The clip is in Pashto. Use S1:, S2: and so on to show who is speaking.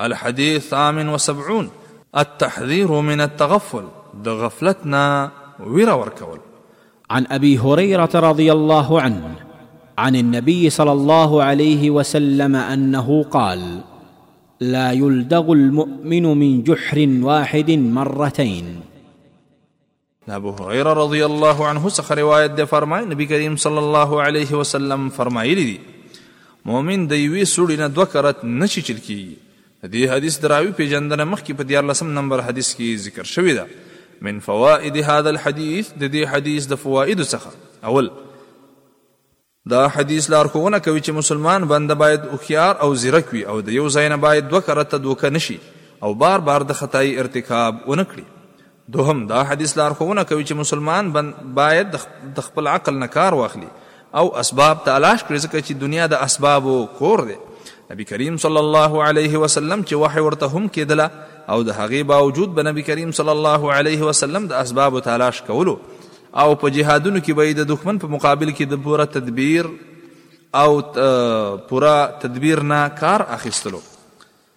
S1: الحديث ثامن وسبعون التحذير من التغفل دغفلتنا وركول
S2: عن أبي هريرة رضي الله عنه عن النبي صلى الله عليه وسلم أنه قال لا يلدغ المؤمن من جحر واحد مرتين
S1: ابو هريره رضی الله عنه څخه روایت ده فرمای نبی کریم صلی الله علیه وسلم فرمایلی دی مؤمن د یوې سړي نه دوه کرت نشي چل کیږي دې حدیث دراوی پیجندنه مخکې په 14 نمبر حدیث کې ذکر شوی ده من فوائد هذا الحديث د دې حدیث د فواید څخه اول دا حدیث لارښوونه کوي چې مسلمان بنده باید هوښیار او ځیرک وي او د یو ځای نه باید دوه کرته دوکه نه شي او بار بار د خطای ارتکاب ونه کړي. دوهم، دا حدیث لارښوونه کوي چې مسلمان بند باید د خپل عقل نه کار واخلي او اسباب تالاش کړي ځکه چې دنیا د اسبابو کور دی. نبي کریم صلی الله علیه وسلم چې وحی ورته هم کېدله او د هغې باوجود به نبي کریم صلی الله علیه وسلم د اسبابو تالاش کولو او په جهادونو کې به یې د دښمن په مقابل کې د پوره تدبیر او پوره تدبیر نه کار اخیستلو